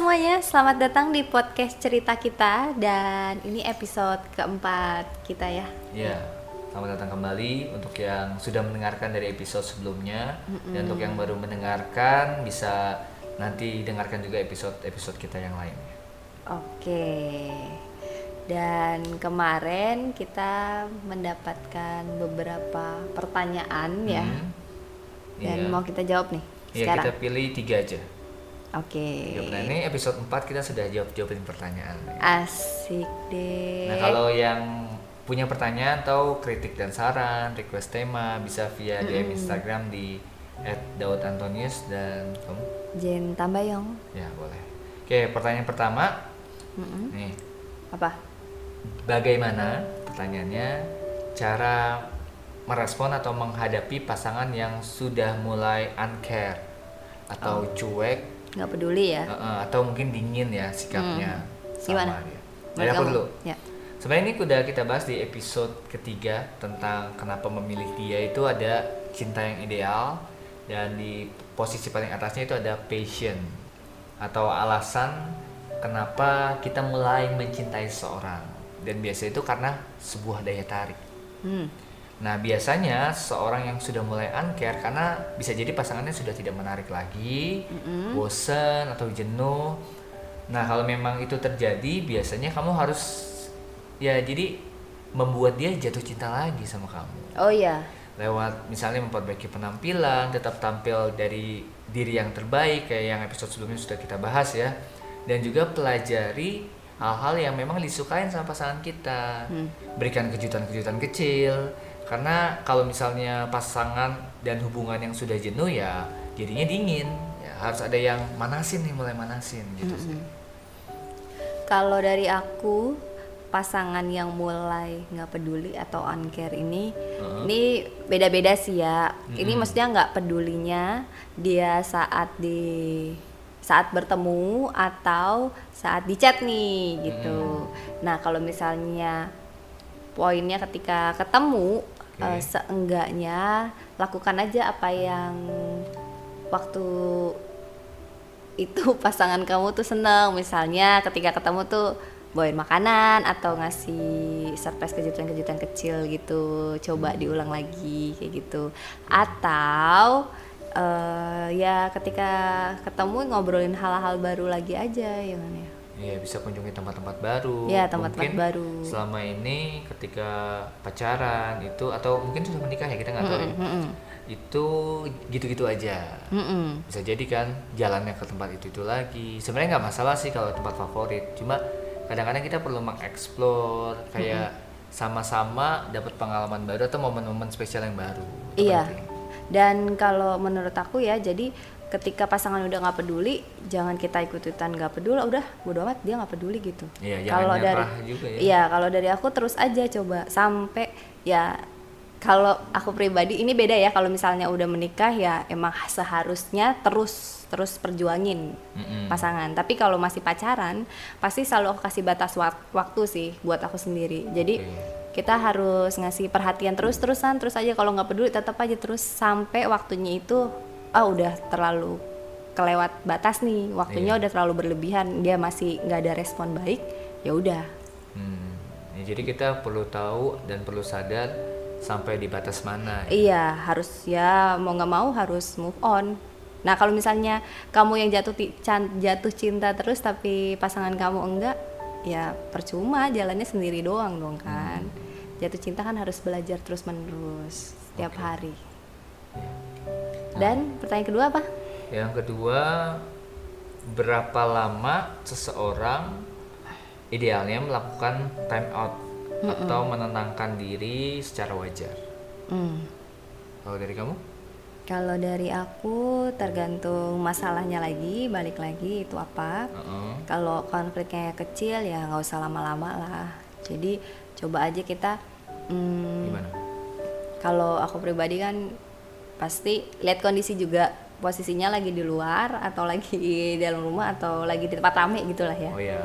Semuanya, selamat datang di podcast cerita kita dan ini episode keempat kita ya. Ya, selamat datang kembali untuk yang sudah mendengarkan dari episode sebelumnya dan untuk yang baru mendengarkan bisa nanti dengarkan juga episode-episode kita yang lainnya. Oke. Dan kemarin kita mendapatkan beberapa pertanyaan ya. Hmm, Dan iya. mau kita jawab nih Iya, kita pilih tiga aja. Oke. Pertanyaan. Ini episode 4 kita sudah jawab-jawabin pertanyaan. Asik deh. Nah, kalau yang punya pertanyaan atau kritik dan saran, request tema bisa via DM Instagram di @daudantonius dan kamu Jen Tambayong. ya boleh. Oke, pertanyaan pertama. Mm-mm. Nih, Apa? bagaimana pertanyaannya cara merespon atau menghadapi pasangan yang sudah mulai uncare atau cuek Nggak peduli ya? uh, uh, atau mungkin dingin ya sikapnya Gimana? sama dia. Dari aku dulu. Ya. Sebenarnya ini udah kita bahas di episode ketiga tentang kenapa memilih dia itu ada cinta yang ideal dan di posisi paling atasnya itu ada passion atau alasan kenapa kita mulai mencintai seorang dan biasa itu karena sebuah daya tarik. Hmm. Nah biasanya seorang yang sudah mulai uncare karena bisa jadi pasangannya sudah tidak menarik lagi, bosen atau jenuh. Nah kalau memang itu terjadi biasanya kamu harus ya jadi membuat dia jatuh cinta lagi sama kamu. Oh iya. lewat misalnya memperbaiki penampilan, tetap tampil dari diri yang terbaik kayak yang episode sebelumnya sudah kita bahas ya, dan juga pelajari hal-hal yang memang disukain sama pasangan kita, berikan kejutan-kejutan kecil, karena kalau misalnya pasangan dan hubungan yang sudah jenuh ya jadinya dingin, ya harus ada yang manasin nih mulai manasin gitu sih. Kalau dari aku pasangan yang mulai nggak peduli atau uncare ini ini beda-beda sih ya. Ini maksudnya nggak pedulinya dia saat di saat bertemu atau saat di chat nih gitu. Nah kalau misalnya poinnya ketika ketemu Oke. eh, seenggaknya lakukan aja apa yang waktu itu pasangan kamu tuh seneng. Misalnya ketika ketemu tuh bawain makanan atau ngasih surprise kejutan-kejutan kecil gitu. Coba diulang lagi kayak gitu. Atau eh, ya ketika ketemu ngobrolin hal-hal baru lagi aja ya kan ya Iya bisa kunjungi tempat-tempat baru. Iya, tempat-tempat Mungkin baru. Selama ini ketika pacaran itu atau mungkin sudah menikah ya kita nggak tahu. ya. Mm-mm. Itu gitu-gitu aja. Mm-mm. Bisa jadi kan jalannya ke tempat itu itu lagi. Sebenarnya nggak masalah sih kalau tempat favorit. Cuma kadang-kadang kita perlu mengeksplor kayak sama-sama dapat pengalaman baru atau momen-momen spesial yang baru. Iya. penting. Dan kalau menurut aku ya, jadi ketika pasangan udah nggak peduli, jangan kita ikut-ikutan nggak peduli, udah bodo amat dia nggak peduli gitu. Iya, jangan kalau dari juga ya. Iya, kalau dari aku terus aja coba sampai ya kalau aku pribadi ini beda ya kalau misalnya udah menikah ya emang seharusnya terus terus perjuangin Mm-mm. pasangan. Tapi kalau masih pacaran, pasti selalu aku kasih batas wak- waktu sih buat aku sendiri. Jadi kita harus ngasih perhatian terus-terusan terus aja kalau nggak peduli tetap aja terus sampai waktunya itu ah udah terlalu kelewat batas nih waktunya Iya. udah terlalu berlebihan dia masih nggak ada respon baik ya udah Hmm. Ya, jadi kita perlu tahu dan perlu sadar sampai di batas mana. ya. iya harus ya mau nggak mau harus move on nah kalau misalnya kamu yang jatuh jatuh cinta terus tapi pasangan kamu enggak ya percuma jalannya sendiri doang dong kan jatuh cinta kan harus belajar terus menerus setiap Oke. hari dan pertanyaan kedua apa Yang kedua, berapa lama seseorang idealnya melakukan time out atau menenangkan diri secara wajar? Hmm. Kalau dari kamu? Kalau dari aku tergantung masalahnya lagi, balik lagi itu apa. Heeh. Kalau konfliknya kecil ya nggak usah lama-lama lah. Jadi coba aja kita. hmm, Gimana? kalau aku pribadi kan pasti lihat kondisi juga posisinya lagi di luar atau lagi di dalam rumah atau lagi di tempat rame gitulah ya. Oh ya,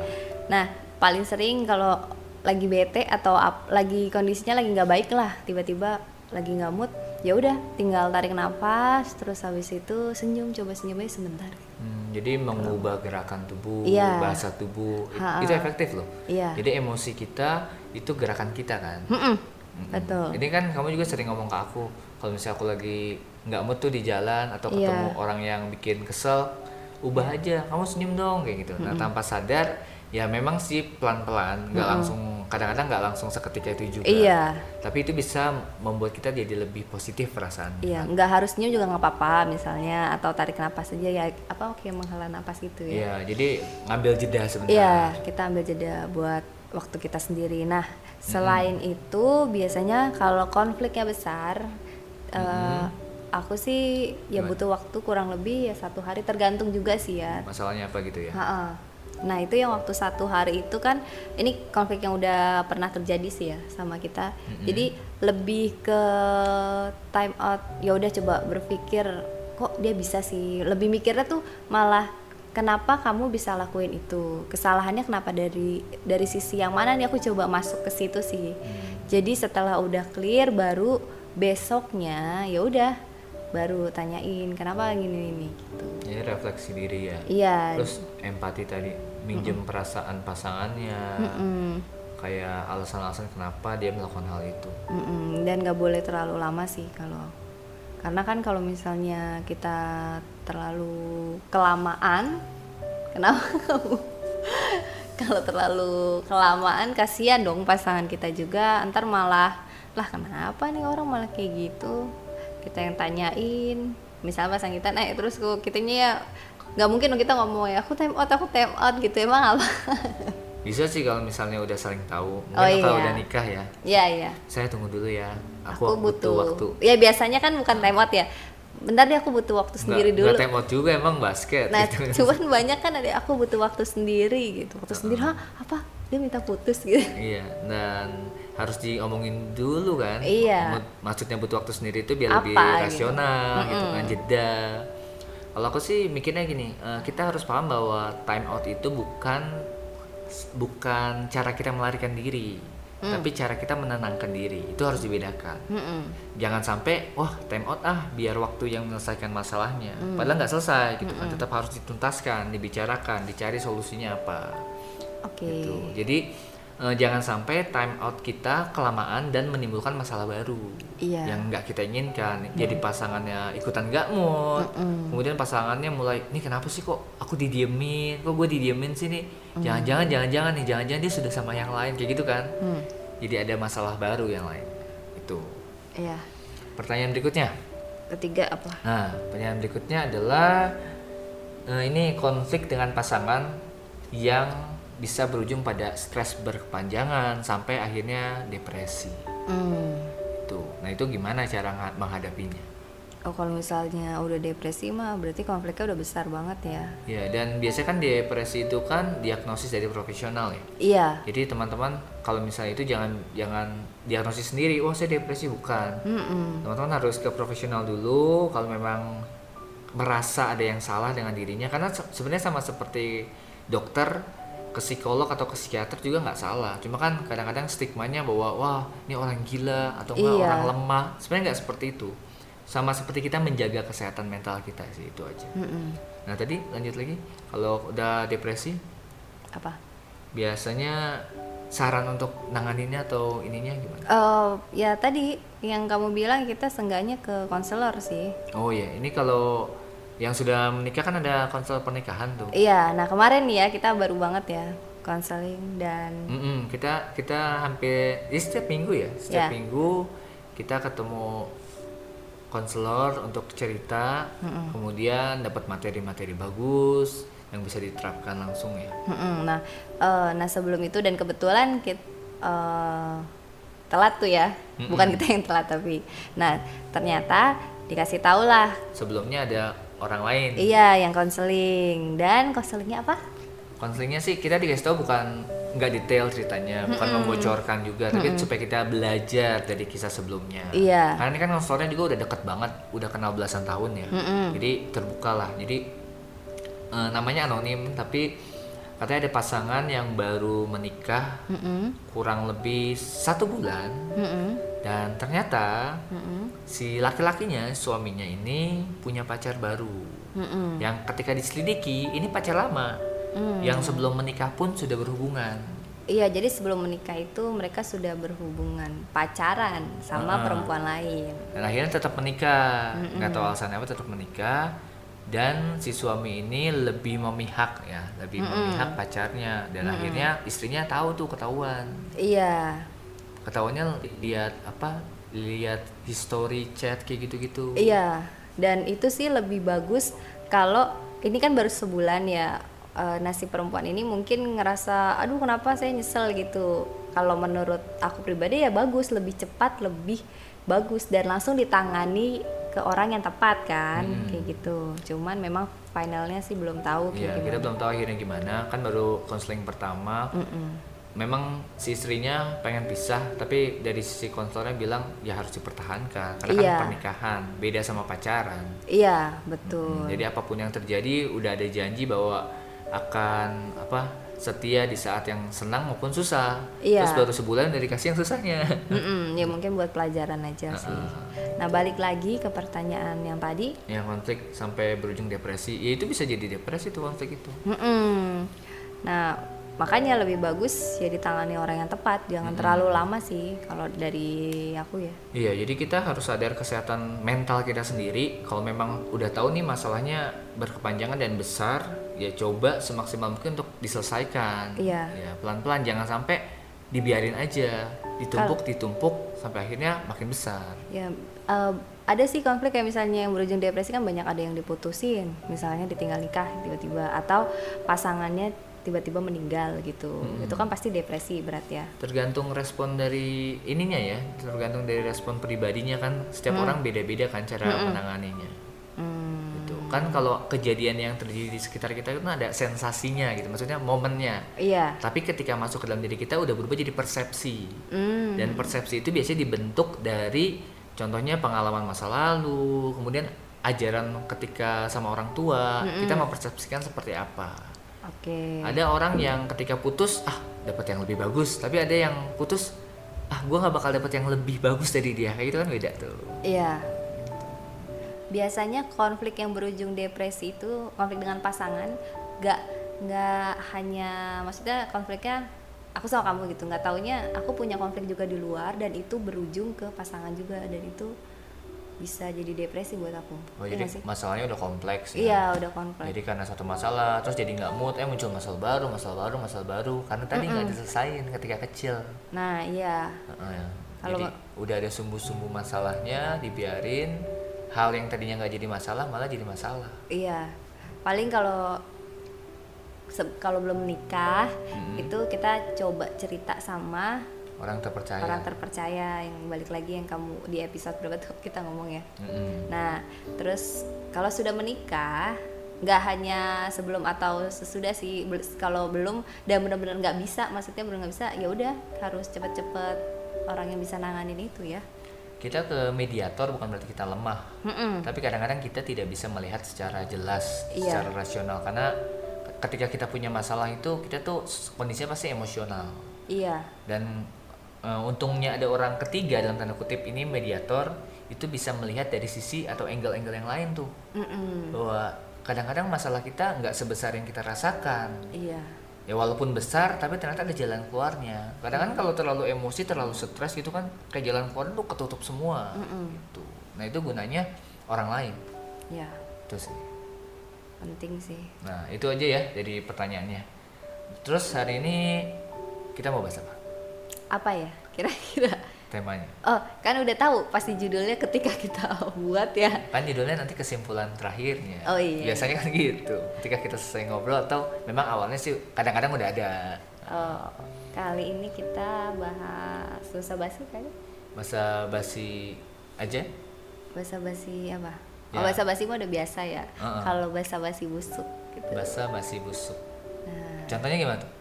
Nah paling sering kalau lagi bete atau ap- lagi kondisinya lagi nggak baik lah tiba-tiba lagi nggak mood ya udah tinggal tarik nafas terus habis itu senyum coba senyum aja sebentar Hmm, jadi mengubah gerakan tubuh, Iya. bahasa tubuh, it- Ha-ha. itu efektif loh. Iya. Jadi emosi kita itu gerakan kita kan. Mm-mm. Mm-mm. Betul. Ini kan kamu juga sering ngomong ke aku, kalau misalnya aku lagi nggak mood tuh di jalan atau ketemu orang yang bikin kesel, ubah aja, kamu senyum dong kayak gitu. Nah tanpa sadar, ya memang sih pelan-pelan, nggak langsung, kadang-kadang nggak langsung seketika itu juga. Iya. Tapi itu bisa membuat kita jadi lebih positif perasaan. Iya, nggak harus senyum juga nggak apa-apa misalnya atau tarik napas aja ya apa oke menghela napas gitu ya. Iya, jadi ngambil jeda sebentar. Iya, kita ambil jeda buat waktu kita sendiri. Nah, selain itu biasanya kalau konfliknya besar, eh, aku sih ya Gimana? butuh waktu kurang lebih ya satu hari tergantung juga sih ya. Masalahnya apa gitu ya? Ha-ha. Nah itu yang waktu satu hari itu kan ini konflik yang udah pernah terjadi sih ya sama kita. Jadi lebih ke time out. Ya udah coba berpikir kok dia bisa sih. Lebih mikirnya tuh malah kenapa kamu bisa lakuin itu. Kesalahannya kenapa dari dari sisi yang mana nih aku coba masuk ke situ sih. Jadi setelah udah clear baru besoknya ya udah baru tanyain kenapa gini ini gitu. Jadi refleksi diri ya. Iya. Terus empati tadi, minjem perasaan pasangannya, Mm-mm. kayak alasan-alasan kenapa dia melakukan hal itu. Mm-mm, dan nggak boleh terlalu lama sih kalau karena kan kalau misalnya kita terlalu kelamaan. Kenapa? Kamu kalau terlalu kelamaan kasihan dong pasangan kita juga. Ntar malah lah kenapa nih orang malah kayak gitu? Kita yang tanyain. Misalnya pasangan kita naik terus kok kitanya ya nggak mungkin dong kita ngomong ya. Aku time out aku time out gitu. Emang apa? Bisa sih kalau misalnya udah saling tahu. Mungkin Oh, kalau iya. udah nikah ya, Iya iya. Saya tunggu dulu ya. aku, Aku, butuh, waktu. ya biasanya kan bukan time out ya bentar deh aku butuh waktu sendiri Nggak- dulu nggak time out juga emang basket. nah gitu. cuman banyak kan ada aku butuh waktu sendiri gitu waktu sendiri hah apa dia minta putus gitu Iya, dan harus diomongin dulu kan. Iya. Maksudnya butuh waktu sendiri itu biar lebih Apa gitu. rasional gitu kan jeda. Kalau aku sih mikirnya gini, eh, kita harus paham bahwa time out itu bukan bukan cara kita melarikan diri, Mm. tapi cara kita menenangkan diri. Itu harus dibedakan. Mm-mm. Jangan sampai wah time out ah biar waktu yang menyelesaikan masalahnya. Mm. Padahal nggak selesai gitu kan. Tetap harus dituntaskan, dibicarakan, dicari solusinya apa oke gitu. Jadi eh, jangan sampai time out kita kelamaan dan menimbulkan masalah baru Iya. yang nggak kita inginkan. Jadi pasangannya ikutan nggak mood, kemudian pasangannya mulai, nih kenapa sih kok aku didiemin, kok gue didiemin sih nih, jangan-jangan, jangan-jangan nih, jangan-jangan dia sudah sama yang lain kayak gitu kan. Hmm, Jadi ada masalah baru yang lain. Itu. iya Pertanyaan berikutnya. ketiga apa Nah, pertanyaan berikutnya adalah eh, ini konflik dengan pasangan yang bisa berujung pada stres berkepanjangan sampai akhirnya depresi. Hmm. Itu. Nah, itu gimana cara menghadapinya? oh kalau misalnya udah depresi mah berarti konfliknya udah besar banget ya Ya, dan biasanya kan depresi itu kan diagnosis dari profesional ya. iya Jadi teman-teman kalau misalnya itu jangan jangan diagnosis sendiri, oh saya depresi bukan. Mm-mm. teman-teman harus ke profesional dulu kalau memang merasa ada yang salah dengan dirinya karena se- sebenarnya sama seperti dokter ke psikolog atau ke psikiater juga nggak salah. Cuma kan kadang-kadang stigmanya bahwa wah ini orang gila atau enggak Iya. orang lemah. Sebenarnya nggak seperti itu. Sama seperti kita menjaga kesehatan mental kita sih itu aja. Mm-mm. nah tadi lanjut lagi. Kalau udah depresi? Apa? Biasanya saran untuk nanganinnya atau ininya gimana? Eh, ya tadi yang kamu bilang kita seenggaknya ke konselor sih. Oh ya ini kalau yang sudah menikah kan ada konselor pernikahan tuh. Iya nah kemarin nih ya kita baru banget ya konseling dan Mm-mm, kita kita hampir ya setiap minggu ya setiap Ya. minggu kita ketemu konselor untuk cerita kemudian dapat materi-materi bagus yang bisa diterapkan langsung ya. Mm-mm. Nah, eh, nah sebelum itu dan kebetulan kita telat tuh ya, bukan kita yang telat tapi, nah ternyata dikasih tahu lah, sebelumnya ada orang lain. Iya yang konseling. Dan konselingnya apa? konselingnya sih kita dikasih tahu bukan nggak detail ceritanya bukan membocorkan juga tapi supaya kita belajar dari kisah sebelumnya. Iya. karena ini kan konselornya juga udah deket banget udah kenal belasan tahun ya. Jadi terbuka lah. Jadi eh, namanya anonim tapi katanya ada pasangan yang baru menikah Mm-mm. kurang lebih satu bulan. Mm-mm. Dan ternyata Mm-mm. si laki-lakinya, suaminya ini punya pacar baru. Mm-mm. Yang ketika diselidiki, ini pacar lama. Mm. Yang sebelum menikah pun sudah berhubungan. Iya, jadi sebelum menikah itu mereka sudah berhubungan pacaran sama Ah. perempuan lain. Dan akhirnya tetap menikah. Nggak tahu alasannya apa tetap menikah. Dan si suami ini lebih memihak ya, lebih memihak pacarnya. Dan akhirnya istrinya tahu tuh ketahuan. Iya, Ketahuannya lihat apa? Lihat history chat kayak gitu-gitu. iya. Dan itu sih lebih bagus kalau ini kan baru sebulan ya. eh, nasi perempuan ini mungkin ngerasa, aduh kenapa saya nyesel gitu. Kalau menurut aku pribadi ya bagus, lebih cepat, lebih bagus dan langsung ditangani ke orang yang tepat kan, kayak gitu. Cuman memang finalnya sih belum tahu kayak gimana. kita belum tahu akhirnya gimana. Kan baru konseling pertama. Mm-mm. Memang si istrinya pengen pisah, tapi dari sisi konselornya bilang ya harus dipertahankan karena Iya. kan pernikahan, beda sama pacaran. Iya, betul. Hmm, Jadi apa pun yang terjadi udah ada janji bahwa akan apa setia di saat yang senang maupun susah. Iya. Terus baru sebulan udah dikasih yang susahnya. Mm-mm, ya mungkin buat pelajaran aja sih. Nah balik lagi ke pertanyaan yang tadi. yang konflik sampai berujung depresi, ya itu bisa jadi depresi tuh konflik itu. Mm-mm. Nah makanya lebih bagus ya ditangani orang yang tepat, jangan terlalu lama sih kalau dari aku ya. Iya, jadi kita harus sadar kesehatan mental kita sendiri. Kalau memang udah tahu nih masalahnya berkepanjangan dan besar, ya coba semaksimal mungkin untuk diselesaikan. Iya. Ya, pelan-pelan jangan sampai dibiarin aja, ditumpuk ditumpuk sampai akhirnya makin besar. Ya eh, ada sih konflik kayak misalnya yang berujung depresi kan banyak ada yang diputusin, misalnya ditinggal nikah tiba-tiba atau pasangannya tiba-tiba meninggal gitu. Itu kan pasti depresi berat ya. Tergantung respon dari ininya ya, tergantung dari respon pribadinya kan. Setiap orang beda-beda kan cara menanganinya. Hmm, Gitu. Kan kalau kejadian yang terjadi di sekitar kita itu ada sensasinya gitu, maksudnya momennya. iya. Tapi ketika masuk ke dalam diri kita udah berubah jadi persepsi. Hmm, Dan persepsi itu biasanya dibentuk dari contohnya pengalaman masa lalu, kemudian ajaran ketika sama orang tua, kita mempersepsikan seperti apa. Oke. Ada orang yang ketika putus, ah dapat yang lebih bagus, tapi ada yang putus, ah gua nggak bakal dapat yang lebih bagus dari dia. Kayak gitu kan beda tuh. Iya. Biasanya konflik yang berujung depresi itu konflik dengan pasangan, nggak nggak hanya maksudnya konfliknya aku sama kamu gitu, nggak taunya aku punya konflik juga di luar dan itu berujung ke pasangan juga dan itu bisa jadi depresi buat aku. Oh Iya jadi sih? masalahnya udah kompleks ya. Iya udah konflik. Jadi karena satu masalah, terus jadi nggak mood, eh muncul masalah baru, masalah baru, masalah baru. Karena tadi nggak diselesain ketika kecil. Nah iya Heeh, ya. Kalau jadi udah ada sumbu-sumbu masalahnya, dibiarin. Hal yang tadinya nggak jadi masalah malah jadi masalah. iya paling kalau kalau belum nikah itu kita coba cerita sama Orang terpercaya. orang terpercaya yang balik lagi yang kamu di episode berapa tuh kita ngomong ya Mm-mm. nah terus kalau sudah menikah nggak hanya sebelum atau sesudah sih kalau belum dan benar-benar nggak bisa maksudnya benar nggak bisa ya udah harus cepet-cepet orang yang bisa nanganin itu ya Kita ke mediator bukan berarti kita lemah, Mm-mm. tapi kadang-kadang kita tidak bisa melihat secara jelas, Iya. secara rasional karena ketika kita punya masalah itu kita tuh kondisinya pasti emosional. iya dan eh, untungnya ada orang ketiga dalam tanda kutip ini mediator itu bisa melihat dari sisi atau angle-angle yang lain tuh. Mm-mm. bahwa kadang-kadang masalah kita nggak sebesar yang kita rasakan. Iya. Ya walaupun besar tapi ternyata ada jalan keluarnya. Kadang kan kalau terlalu emosi terlalu stres gitu kan kayak jalan keluar tuh ketutup semua. Mm-mm. gitu. Nah itu gunanya orang lain. Iya. Itu sih. Penting sih. Nah itu aja ya dari pertanyaannya. Terus hari ini kita mau bahas apa apa ya? Kira-kira. Temanya. Oh kan udah tahu pasti judulnya ketika kita buat ya. Kan judulnya nanti kesimpulan terakhirnya. Oh, iya. biasanya kan gitu. Ketika kita selesai ngobrol atau memang awalnya sih kadang-kadang udah ada. Oh kali ini kita bahas bahasa basi kali masa basi aja? Bahasa basi apa? Ya. oh bahasa basi mah udah biasa ya. Uh-uh. kalau bahasa basi busuk gitu. Basa basi busuk. Nah. Contohnya gimana tuh?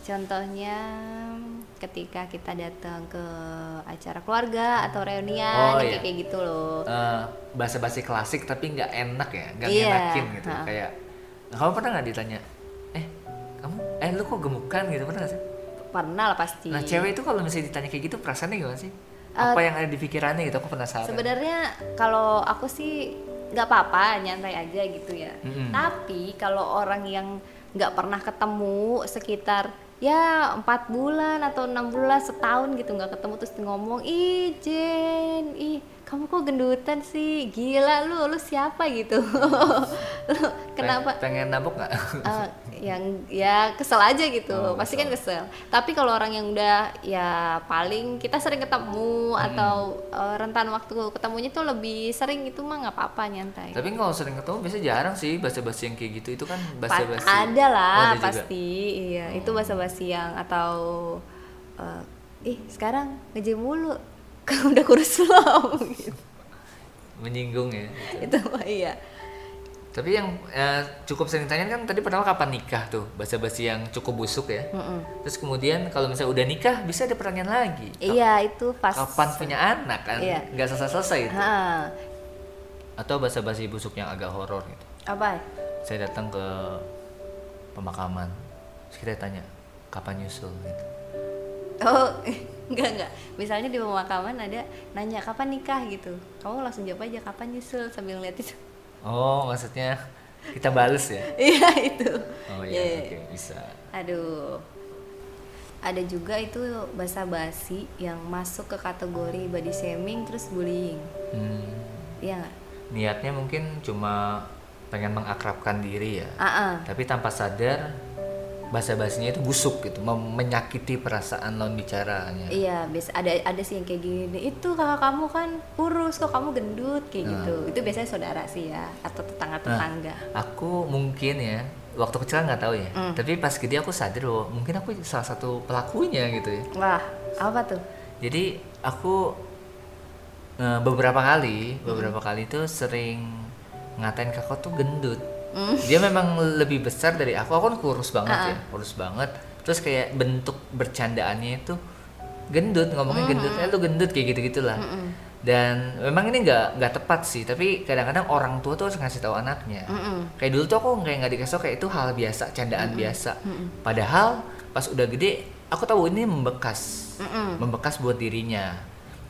Contohnya ketika kita datang ke acara keluarga atau reunian Oh, iya. kayak gitu loh bahasa basi klasik tapi nggak enak ya nggak Iya, ngenakin gitu ha. kayak kamu pernah nggak ditanya eh kamu eh lu kok gemukan gitu pernah nggak sih pernah lah pasti nah cewek itu kalau misalnya ditanya kayak gitu perasaannya gimana sih apa yang ada di pikirannya gitu aku penasaran Sebenarnya kalau aku sih nggak apa-apa, nyantai aja gitu ya. Mm-mm. Tapi kalau orang yang nggak pernah ketemu sekitar ya empat bulan atau enam bulan setahun gitu nggak ketemu terus ngomong ih Jen ih kamu kok gendutan sih? Gila lu lu siapa gitu? Lu kenapa? Pengen, nabok nggak? Eh, yang ya kesel aja gitu. Oh, pasti kan kesel. tapi kalau orang yang udah ya paling kita sering ketemu atau eh, rentan waktu ketemunya tuh lebih sering itu mah nggak apa-apa nyantai. Tapi kalau sering ketemu biasanya jarang sih bahasa basi yang kayak gitu. Itu kan bahasa basi ada lah Oh, ada juga? pasti. Iya itu bahasa basi yang atau eh, ih sekarang ngejim mulu kamu udah kurus belum? Gitu. menyinggung ya itu mah iya. Tapi yang eh, cukup sering tanya kan tadi pertama kapan nikah tuh? Bahasa basi yang cukup busuk ya. Mm-mm. terus kemudian kalau misalnya udah nikah bisa ada pertanyaan lagi. Iya itu pas kapan punya anak kan? Iya. nggak selesai selesai itu. Ha, atau bahasa basi busuk yang agak horor gitu. Apa? Saya datang ke pemakaman. Terus kita tanya kapan nyusul? gitu. Oh, enggak enggak. Misalnya di pemakaman ada nanya kapan nikah gitu. Kamu langsung jawab aja kapan nyusul sambil ngeliat itu. oh maksudnya kita bales ya Iya itu. oh Iya, iya. oke bisa Aduh. Ada juga itu bahasa basi yang masuk ke kategori body shaming terus bullying. Hmm, Iya nggak? niatnya mungkin cuma pengen mengakrabkan diri ya Ah, ah. tapi tanpa sadar bahasa basinya itu busuk gitu menyakiti perasaan non bicaranya Iya, biasa ada ada sih yang kayak gini. Itu kakak kamu kan kurus, kok kamu gendut kayak gitu. Itu biasanya saudara sih ya atau tetangga-tetangga. aku mungkin ya waktu kecil nggak tahu ya Hmm. tapi pas gede aku sadar bahwa mungkin aku salah satu pelakunya gitu ya Wah, apa tuh? jadi aku eh, beberapa kali beberapa kali tuh sering ngatain kakak tuh gendut Hmm. dia memang lebih besar dari aku. Aku kan kurus banget Ah, ya kurus banget. Terus kayak bentuk bercandaannya itu gendut ngomongnya gendut. Eh lu gendut kayak gitu gitulah Mm-mm. dan memang ini nggak nggak tepat sih tapi kadang-kadang orang tua tuh harus ngasih tahu anaknya. Mm-mm. kayak dulu tuh aku kayak nggak dikasih tau kayak itu hal biasa candaan biasa. Padahal pas udah gede aku tahu ini membekas. Mm-mm. membekas buat dirinya.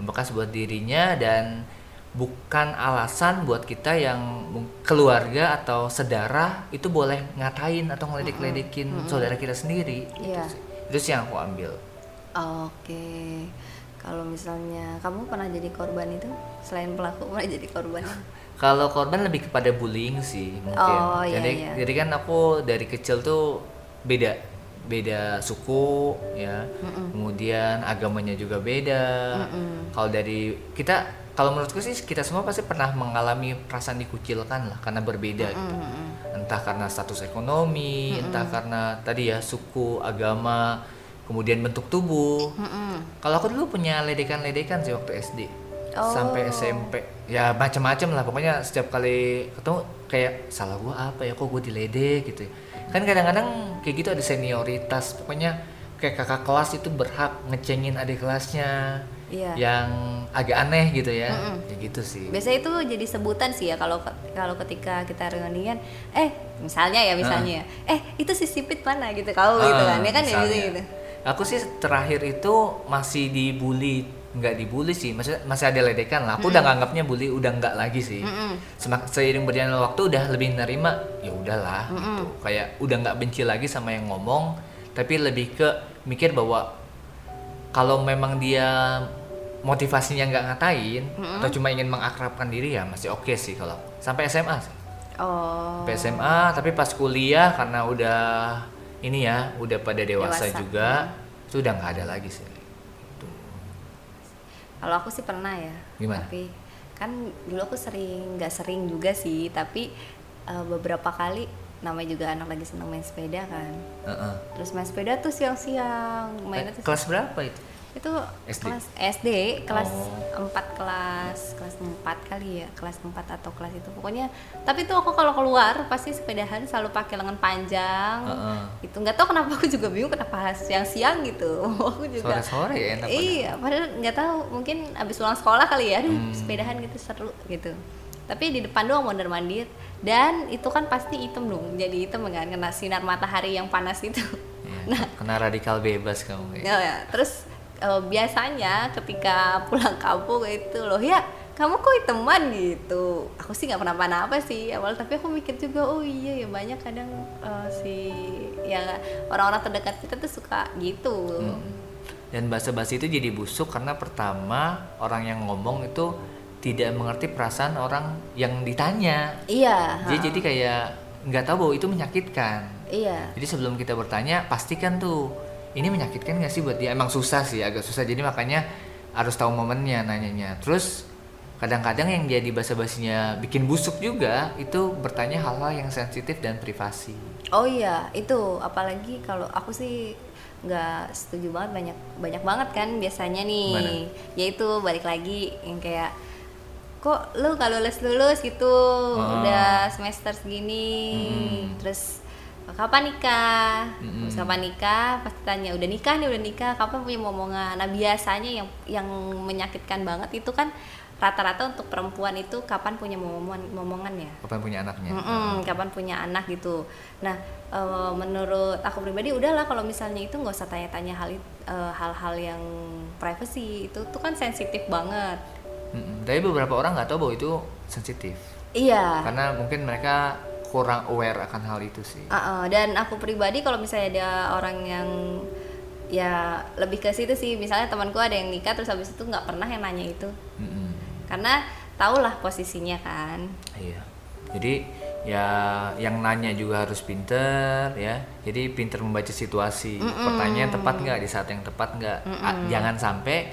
Membekas buat dirinya dan bukan alasan buat kita yang keluarga atau sedarah itu boleh ngatain atau ngeledek-ledekin saudara kita sendiri Gitu Iya. sih. itu sih yang aku ambil Oke. Kalau misalnya kamu pernah jadi korban itu selain pelaku pernah jadi korban? Kalau korban lebih kepada bullying sih mungkin. Oh, iya, jadi, iya. jadi kan aku dari kecil tuh beda, beda suku ya. Kemudian agamanya juga beda. Kalau dari kita, kalau menurutku sih kita semua pasti pernah mengalami perasaan dikucilkan lah karena berbeda gitu. Entah karena status ekonomi, entah karena tadi ya suku, agama, kemudian bentuk tubuh. Mm-mm. Kalau aku dulu punya ledekan-ledekan sih waktu SD Oh. sampai SMP ya macam-macam lah pokoknya setiap kali ketemu kayak salah gua apa ya kok gue diledek gitu ya. kan kadang-kadang kayak gitu ada senioritas pokoknya kayak kakak kelas itu berhak ngecengin adik kelasnya Iya. yang agak aneh gitu ya. Ya gitu sih. Biasanya itu jadi sebutan sih ya kalau kalau ketika kita reunian, eh misalnya ya misalnya, eh itu si sipit mana? gitu. Kau gitu Ah, kan, ya kan ya gitu gitu. Aku sih terakhir itu masih dibully, nggak dibully sih, maksudnya masih ada ledekan lah. Aku udah nganggapnya bully, udah nggak lagi sih. Semak seiring berjalannya waktu udah lebih nerima, ya udahlah gitu. Kayak udah nggak benci lagi sama yang ngomong, tapi lebih ke mikir bahwa kalau memang dia motivasinya nggak ngatain atau cuma ingin mengakrabkan diri ya masih oke sih kalau sampai SMA sih. Oh. Sampai SMA tapi pas kuliah karena udah ini ya udah pada dewasa, Dewasa, juga itu udah nggak ada lagi sih Kalau aku sih pernah ya. Gimana? Tapi kan dulu aku sering nggak sering juga sih, tapi eh, beberapa kali namanya juga anak lagi seneng main sepeda kan. Heeh. Terus main sepeda tuh siang-siang, mainnya tuh kelas berapa itu itu SD? kelas SD kelas Oh. 4 kelas kelas 4 kali ya kelas 4 atau kelas itu pokoknya tapi tuh aku kalau keluar pasti sepedahan selalu pakai lengan panjang Heeh. itu nggak tahu kenapa aku juga bingung kenapa siang-siang gitu aku juga sore-sore ya enak iya padahal nggak tahu mungkin abis pulang sekolah kali ya Hmm. sepedahan gitu seru gitu tapi di depan doang mondar mandir dan itu kan pasti hitam dong jadi hitam kan kena sinar matahari yang panas itu Iya, kena radikal bebas kamu Ya, ya. terus eh, biasanya ketika pulang kampung itu loh ya kamu kok teman? Gitu. Aku sih nggak pernah apa sih awal tapi aku mikir juga oh iya ya banyak kadang eh, si ya orang-orang terdekat kita tuh suka gitu. Dan bahasa basi itu jadi busuk karena pertama orang yang ngomong itu tidak mengerti perasaan orang yang ditanya. Iya dia ha. jadi kayak nggak tahu bahwa itu menyakitkan. Iya. Jadi sebelum kita bertanya pastikan tuh ini menyakitkan nggak sih buat dia? Emang susah sih agak susah. Jadi makanya harus tahu momennya nanyanya. Terus kadang-kadang yang jadi bahasa basinya bikin busuk juga itu bertanya hal-hal yang sensitif dan privasi. Oh iya, itu. Apalagi kalau aku sih nggak setuju banget. Banyak banyak banget kan biasanya nih, Gimana? yaitu balik lagi yang kayak kok lu kalau lulus lulus gitu? Oh. udah semester segini, Mm-mm. terus kapan nikah? Terus kapan nikah? Pasti tanya udah nikah nih udah nikah, kapan punya momongan? Nah biasanya yang yang menyakitkan banget itu kan rata-rata untuk perempuan itu kapan punya momongan momongan ya? kapan punya anaknya Mm-mm, kapan punya anak gitu. Nah, eh, menurut aku pribadi udahlah kalau misalnya itu nggak usah tanya-tanya hal eh, hal-hal yang privacy itu tuh kan sensitif banget. Mm-mm. tapi beberapa orang nggak tahu bahwa itu sensitif Iya. karena mungkin mereka kurang aware akan hal itu sih Uh-uh, dan aku pribadi kalau misalnya ada orang yang ya lebih ke situ sih, misalnya temanku ada yang nikah terus habis itu nggak pernah yang nanya itu, Mm-mm. karena tahulah posisinya kan. Iya. Jadi ya yang nanya juga harus pinter ya. Jadi pinter membaca situasi. Pertanyaan tepat nggak di saat yang tepat nggak. Ah, Jangan sampai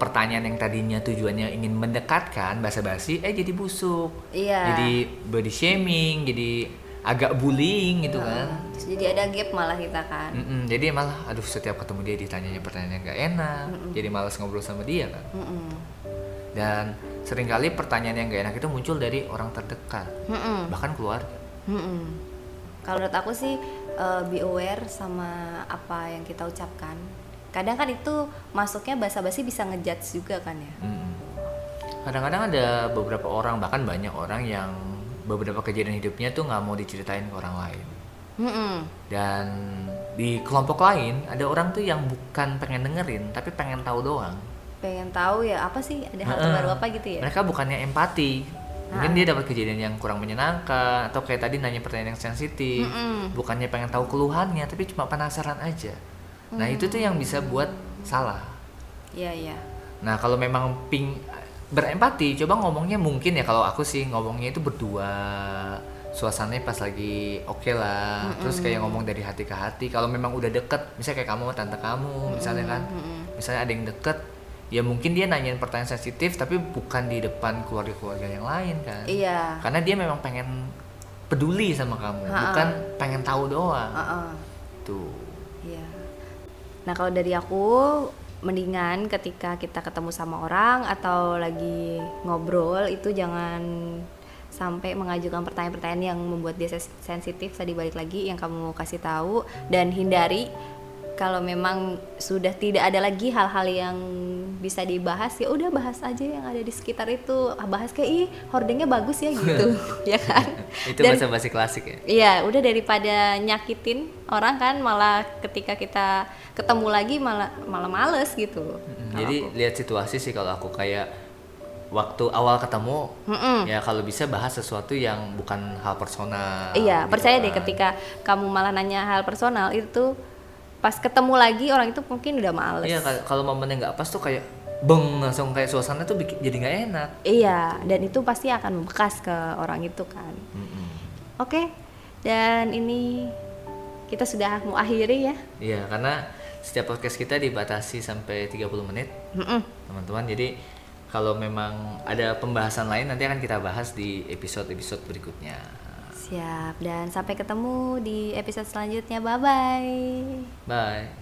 pertanyaan yang tadinya tujuannya ingin mendekatkan bahasa basi eh jadi busuk. Iya. Jadi body shaming, jadi agak bullying gitu kan. Terus jadi ada gap malah kita kan. Mm-mm, jadi malah aduh setiap ketemu dia ditanyanya pertanyaan yang nggak enak. Jadi malas ngobrol sama dia kan. Mm-mm. Dan sering kali pertanyaan yang gak enak itu muncul dari orang terdekat, Mm-mm. bahkan keluarga. Mm-mm. Kalau menurut aku sih eh, be aware sama apa yang kita ucapkan. Kadang kan itu masuknya basa-basi bisa ngejudge juga kan ya. Mm. Kadang-kadang ada beberapa orang bahkan banyak orang yang beberapa kejadian hidupnya tuh nggak mau diceritain ke orang lain. Mm-mm. Dan di kelompok lain ada orang tuh yang bukan pengen dengerin tapi pengen tahu doang. Pengen tahu ya apa sih ada hal terbaru apa gitu ya? Mereka bukannya empati. Mungkin dia dapat kejadian yang kurang menyenangkan atau kayak tadi nanya pertanyaan yang sensitif. Mm-mm. Bukannya pengen tahu keluhannya tapi cuma penasaran aja. Nah, itu tuh yang bisa buat salah. Iya iya. Nah kalau memang ping berempati, coba ngomongnya mungkin ya kalau aku sih ngomongnya itu berdua suasananya pas lagi oke lah terus kayak ngomong dari hati ke hati kalau memang udah deket misalnya kayak kamu sama tante kamu misalnya kan misalnya ada yang deket ya mungkin dia nanyain pertanyaan sensitif tapi bukan di depan keluarga-keluarga yang lain kan Iya. karena dia memang pengen peduli sama kamu Ha-ha. bukan pengen tahu doang Heeh. tuh Iya. Nah kalau dari aku mendingan ketika kita ketemu sama orang atau lagi ngobrol itu jangan sampai mengajukan pertanyaan-pertanyaan yang membuat dia sensitif tadi balik lagi yang kamu kasih tahu dan hindari kalau memang sudah tidak ada lagi hal-hal yang bisa dibahas ya udah bahas aja yang ada di sekitar itu Ah, bahas kayak ih hordengnya bagus ya gitu ya kan itu Dan- bahasa basi klasik ya Iya, udah daripada nyakitin orang kan malah ketika kita ketemu lagi malah malah males gitu. Mm, Jadi lihat situasi sih kalau aku kayak waktu awal ketemu Mm-mm. ya kalau bisa bahas sesuatu yang bukan hal personal. iya, gitu percaya deh kan. ketika kamu malah nanya hal personal itu pas ketemu lagi orang itu mungkin udah males. Iya kal- kalau momennya nggak pas tuh kayak beng langsung kayak suasana tuh bikin, jadi nggak enak. Iya, dan itu pasti akan membekas ke orang itu kan. Mm-mm. Oke. Dan ini kita sudah mau akhiri ya. Iya karena setiap podcast kita dibatasi sampai 30 menit teman-teman. Jadi kalau memang ada pembahasan lain nanti akan kita bahas di episode-episode berikutnya. Siap. Dan sampai ketemu di episode selanjutnya. Bye bye. Bye.